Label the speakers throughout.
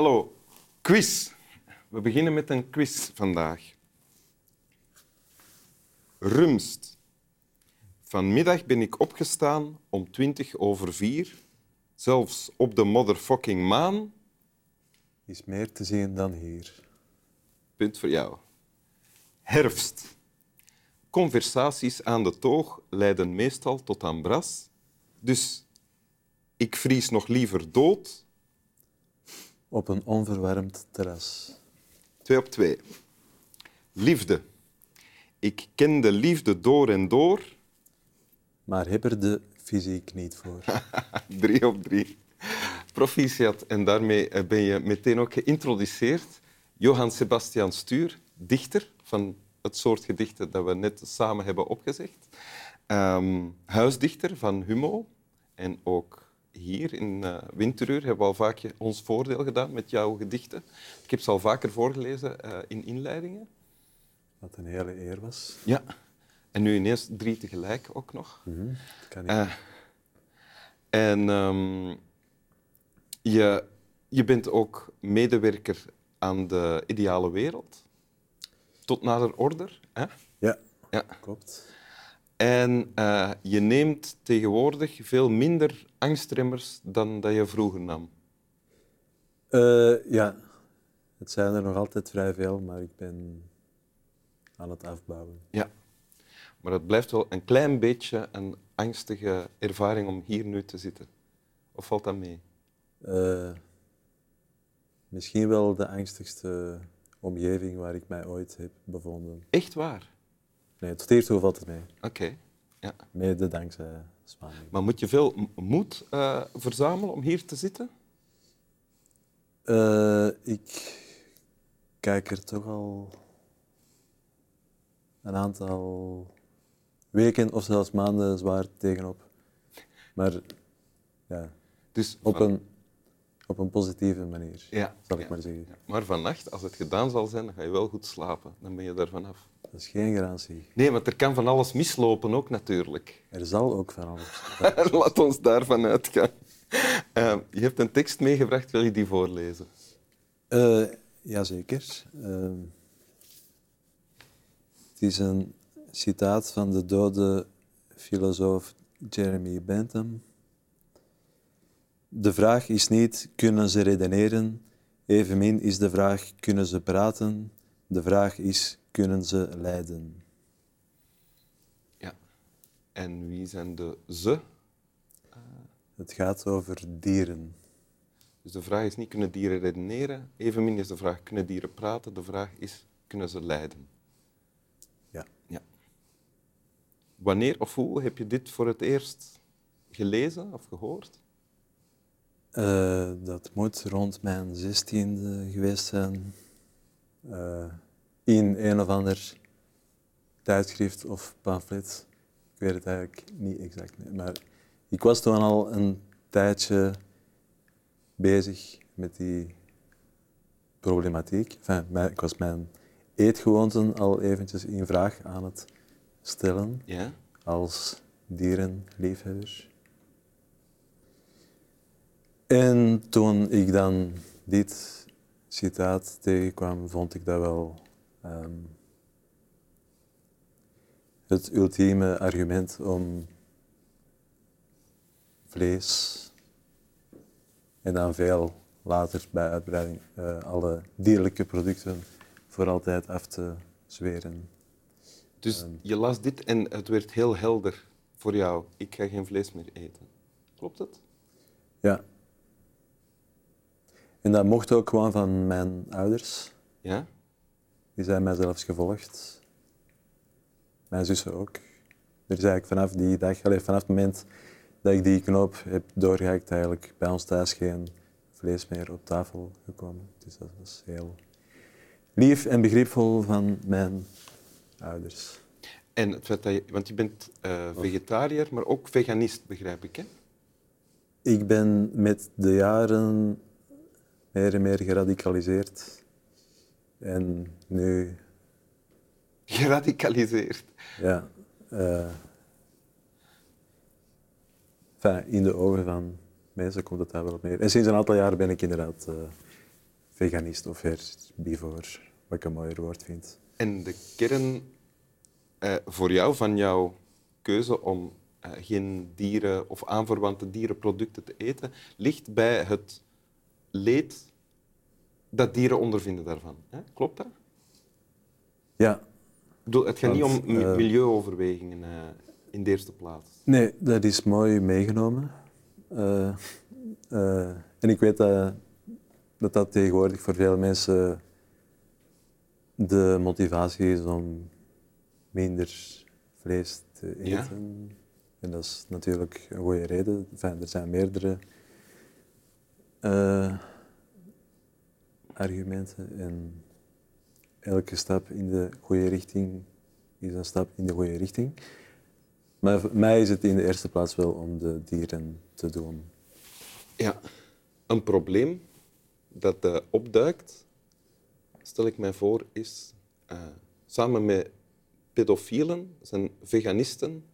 Speaker 1: hallo. Quiz. We beginnen met een quiz vandaag. Rumst. Vanmiddag ben ik opgestaan om 20 over 4. Zelfs op de motherfucking maan.
Speaker 2: Is meer te zien dan hier.
Speaker 1: Punt voor jou. Herfst. Conversaties aan de toog leiden meestal tot ambras. Dus ik vries nog liever dood.
Speaker 2: Op een onverwarmd terras.
Speaker 1: Twee op twee. Liefde. Ik ken de liefde door en door.
Speaker 2: Maar heb er de fysiek niet voor.
Speaker 1: drie op drie. Proficiat. En daarmee eh, ben je meteen ook geïntroduceerd. Johan Sebastian Stuur, dichter van het soort gedichten dat we net samen hebben opgezegd. Ehm, huisdichter van Humo. En ook hier in uh, Winteruur hebben we al vaak ons voordeel gedaan met jouw gedichten. Ik heb ze al vaker voorgelezen uh, in inleidingen.
Speaker 2: Wat een hele eer was.
Speaker 1: Ja. En nu ineens drie tegelijk ook nog.
Speaker 2: Mm -hmm. kan niet.
Speaker 1: Uh, en um, je, je bent ook medewerker aan de ideale wereld. Tot nader order. Hè?
Speaker 2: Ja,
Speaker 1: ja,
Speaker 2: klopt.
Speaker 1: En uh, je neemt tegenwoordig veel minder angstremmers dan dat je vroeger nam.
Speaker 2: Uh, ja, het zijn er nog altijd vrij veel, maar ik ben aan het afbouwen.
Speaker 1: Ja, maar het blijft wel een klein beetje een angstige ervaring om hier nu te zitten. Of valt dat mee?
Speaker 2: Uh, misschien wel de angstigste omgeving waar ik mij ooit heb bevonden.
Speaker 1: Echt waar?
Speaker 2: Nee, tot hiertoe valt het mee.
Speaker 1: Oké. Okay. Ja.
Speaker 2: Mede dankzij Spanje.
Speaker 1: Maar moet je veel moed uh, verzamelen om hier te zitten?
Speaker 2: Uh, ik kijk er toch al een aantal weken of zelfs maanden zwaar tegenop. Maar ja,
Speaker 1: dus
Speaker 2: op, van... een, op een positieve manier,
Speaker 1: ja,
Speaker 2: zal ik
Speaker 1: ja,
Speaker 2: maar zeggen.
Speaker 1: Ja. Maar vannacht, als het gedaan zal zijn, dan ga je wel goed slapen. Dan ben je daar vanaf.
Speaker 2: Dat is geen garantie.
Speaker 1: Nee, want er kan van alles mislopen ook natuurlijk.
Speaker 2: Er zal ook van alles.
Speaker 1: Laat ons daarvan uitgaan. Uh, je hebt een tekst meegebracht, wil je die voorlezen?
Speaker 2: Uh, jazeker. Uh, het is een citaat van de dode filosoof Jeremy Bentham. De vraag is niet, kunnen ze redeneren? Evenmin is de vraag, kunnen ze praten? De vraag is, kunnen ze lijden?
Speaker 1: Ja. En wie zijn de ze?
Speaker 2: Uh... Het gaat over dieren.
Speaker 1: Dus de vraag is niet, kunnen dieren redeneren? Evenmin is de vraag, kunnen dieren praten? De vraag is, kunnen ze lijden?
Speaker 2: Ja.
Speaker 1: ja. Wanneer of hoe heb je dit voor het eerst gelezen of gehoord?
Speaker 2: Uh, dat moet rond mijn zestiende geweest zijn. Uh, in een of ander tijdschrift of pamflet. Ik weet het eigenlijk niet exact meer. Maar ik was toen al een tijdje bezig met die problematiek. Enfin, ik was mijn eetgewoonten al eventjes in vraag aan het stellen
Speaker 1: ja?
Speaker 2: als dierenliefhebber. En toen ik dan dit citaat tegenkwam, vond ik dat wel um, het ultieme argument om vlees en dan veel later bij uitbreiding uh, alle dierlijke producten voor altijd af te zweren.
Speaker 1: Dus um, je las dit en het werd heel helder voor jou. Ik ga geen vlees meer eten. Klopt dat?
Speaker 2: Ja. En dat mocht ook gewoon van mijn ouders.
Speaker 1: Ja?
Speaker 2: Die zijn mij zelfs gevolgd. Mijn zussen ook. Er is eigenlijk vanaf die dag, allez, vanaf het moment dat ik die knoop heb doorgehakt, eigenlijk bij ons thuis geen vlees meer op tafel gekomen. Dus dat was heel lief en begripvol van mijn ouders.
Speaker 1: En het feit dat je, want je bent uh, vegetariër, maar ook veganist, begrijp ik, hè?
Speaker 2: Ik ben met de jaren meer en meer geradicaliseerd. En nu...
Speaker 1: Geradicaliseerd?
Speaker 2: Ja. Uh, enfin, in de ogen van mensen komt het daar wel op neer. En sinds een aantal jaren ben ik inderdaad uh, veganist of herbivor, wat ik een mooier woord vind.
Speaker 1: En de kern eh, voor jou van jouw keuze om eh, geen dieren of aanverwante dierenproducten te eten, ligt bij het leed dat dieren ondervinden daarvan. Hè? Klopt dat?
Speaker 2: Ja,
Speaker 1: Ik bedoel, het gaat niet om
Speaker 2: eh,
Speaker 1: milieuoverwegingen eh, in de eerste plaats.
Speaker 2: nee, dat is mooi meegenomen. Eh, en ik weet dat, dat dat tegenwoordig voor veel mensen de motivatie is om minder vlees te
Speaker 1: Ja.
Speaker 2: eten. En dat is natuurlijk een goede reden. Enfin, er zijn meerdere eh, argumenten. En elke stap in de goede richting is een stap in de goede richting. Maar voor mij is het in de eerste plaats wel om de dieren te doen.
Speaker 1: Ja, een probleem dat eh, opduikt, stel ik mij voor, is eh, samen met pedofielen zijn veganisten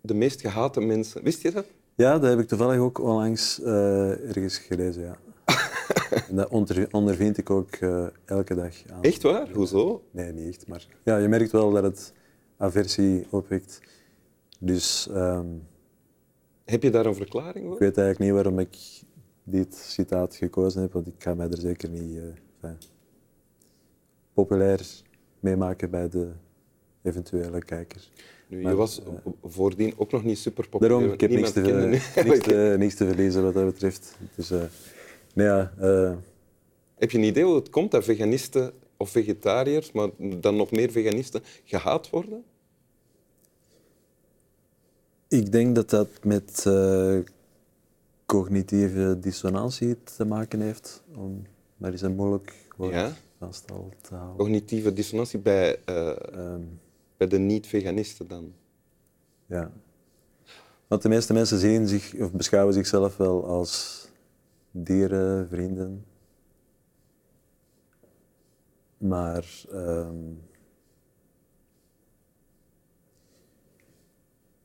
Speaker 1: de meest gehate mensen. Wist je dat?
Speaker 2: Ja, dat heb ik toevallig ook onlangs eh, ergens gelezen, ja. en dat onder, ondervind ik ook eh, elke dag aan.
Speaker 1: Echt waar? Hoezo?
Speaker 2: Nee, niet echt, maar ja, je merkt wel dat het aversie opwekt. Dus ehm,
Speaker 1: Heb je daar een verklaring
Speaker 2: ik
Speaker 1: voor?
Speaker 2: weet eigenlijk niet waarom ik dit citaat gekozen heb, want ik ga mij er zeker niet eh, enfin, populair meemaken bij de eventuele kijker.
Speaker 1: Nu, je was
Speaker 2: eh,
Speaker 1: voordien ook nog niet super populair.
Speaker 2: Daarom, ik heb niks te, niks, te, niks te verliezen wat dat betreft. Dus, eh, nee, ja, eh,
Speaker 1: Heb je een idee hoe het komt dat veganisten of vegetariërs, maar dan nog meer veganisten, gehaat worden?
Speaker 2: ik denk dat dat met cognitieve dissonantie te maken heeft. Om maar eens een moeilijk woord
Speaker 1: Ja.
Speaker 2: te houden.
Speaker 1: Cognitieve dissonantie bij, eh,
Speaker 2: Ehm,
Speaker 1: bij de niet-veganisten dan?
Speaker 2: ja. Want de meeste mensen zien zich, of beschouwen zichzelf wel als dierenvrienden. Maar ehm,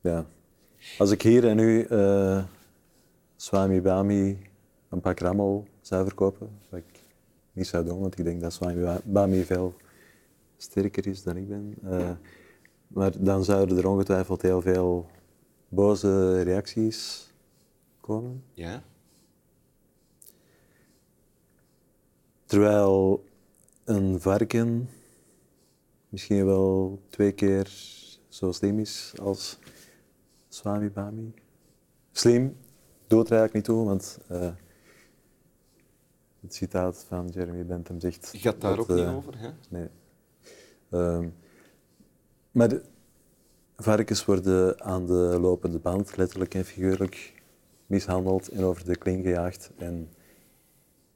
Speaker 2: ja. als ik hier en nu eh, Swami Bami een pak rammel zou verkopen, wat ik niet zou doen, want ik denk dat Swami Ba- Bami veel sterker is dan ik ben. eh, maar dan zouden er ongetwijfeld heel veel boze reacties komen.
Speaker 1: Ja?
Speaker 2: Terwijl een varken misschien wel twee keer zo slim is als Swami Bami. Slim doet er eigenlijk niet toe, want eh, het citaat van Jeremy Bentham zegt...
Speaker 1: Je gaat daar
Speaker 2: dat,
Speaker 1: ook niet
Speaker 2: eh,
Speaker 1: over, hè?
Speaker 2: Nee. Ehm, maar varkens worden aan de lopende band, letterlijk en figuurlijk, mishandeld en over de kling gejaagd. En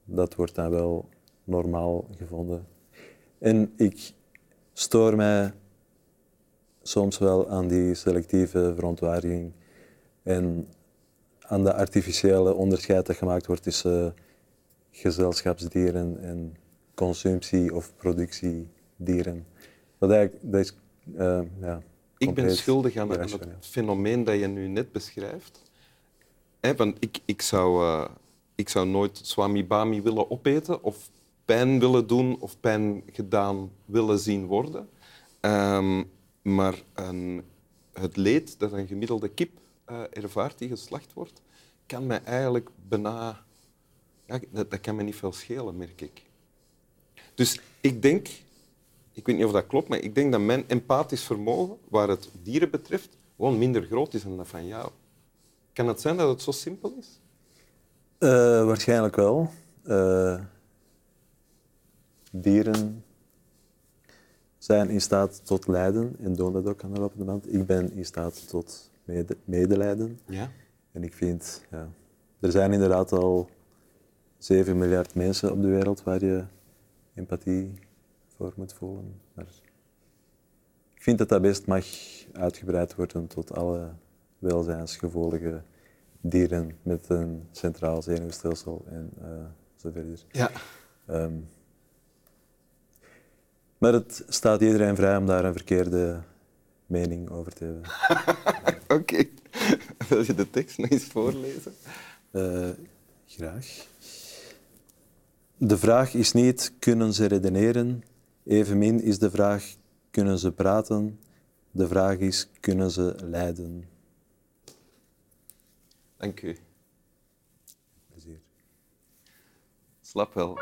Speaker 2: dat wordt dan wel normaal gevonden. En ik stoor mij soms wel aan die selectieve verontwaardiging en aan de artificiële onderscheid dat gemaakt wordt tussen gezelschapsdieren en consumptie- of productiedieren. Dat, eigenlijk, dat is eh, ja,
Speaker 1: Ik ben schuldig aan, het fenomeen dat je nu net beschrijft. Want ik, ik, zou, eh, ik zou nooit Swami Bami willen opeten of pijn willen doen of pijn gedaan willen zien worden. Ehm, maar een, het leed dat een gemiddelde kip eh, ervaart die geslacht wordt, kan mij eigenlijk bijna... Ja, dat, dat kan me niet veel schelen, merk ik. Dus ik denk, ik weet niet of dat klopt, maar ik denk dat mijn empathisch vermogen, waar het dieren betreft, gewoon minder groot is dan dat van jou. Kan het zijn dat het zo simpel is?
Speaker 2: Eh, waarschijnlijk wel. Eh, dieren zijn in staat tot lijden en doen dat ook aan de lopende band. Ik ben in staat tot mede- medelijden.
Speaker 1: Ja.
Speaker 2: En ik vind, ja, er zijn inderdaad al 7 miljard mensen op de wereld waar je empathie voor moet voelen. Maar ik vind dat dat best mag uitgebreid worden tot alle welzijnsgevoelige dieren met een centraal zenuwstelsel en eh, zo verder.
Speaker 1: Ja.
Speaker 2: Ehm, maar het staat iedereen vrij om daar een verkeerde mening over te hebben.
Speaker 1: Oké. Wil je de tekst nog eens voorlezen?
Speaker 2: Eh, graag. de vraag is niet, kunnen ze redeneren? Evenmin is de vraag, kunnen ze praten? De vraag is, kunnen ze lijden?
Speaker 1: Dank u.
Speaker 2: Plezier.
Speaker 1: Slap wel.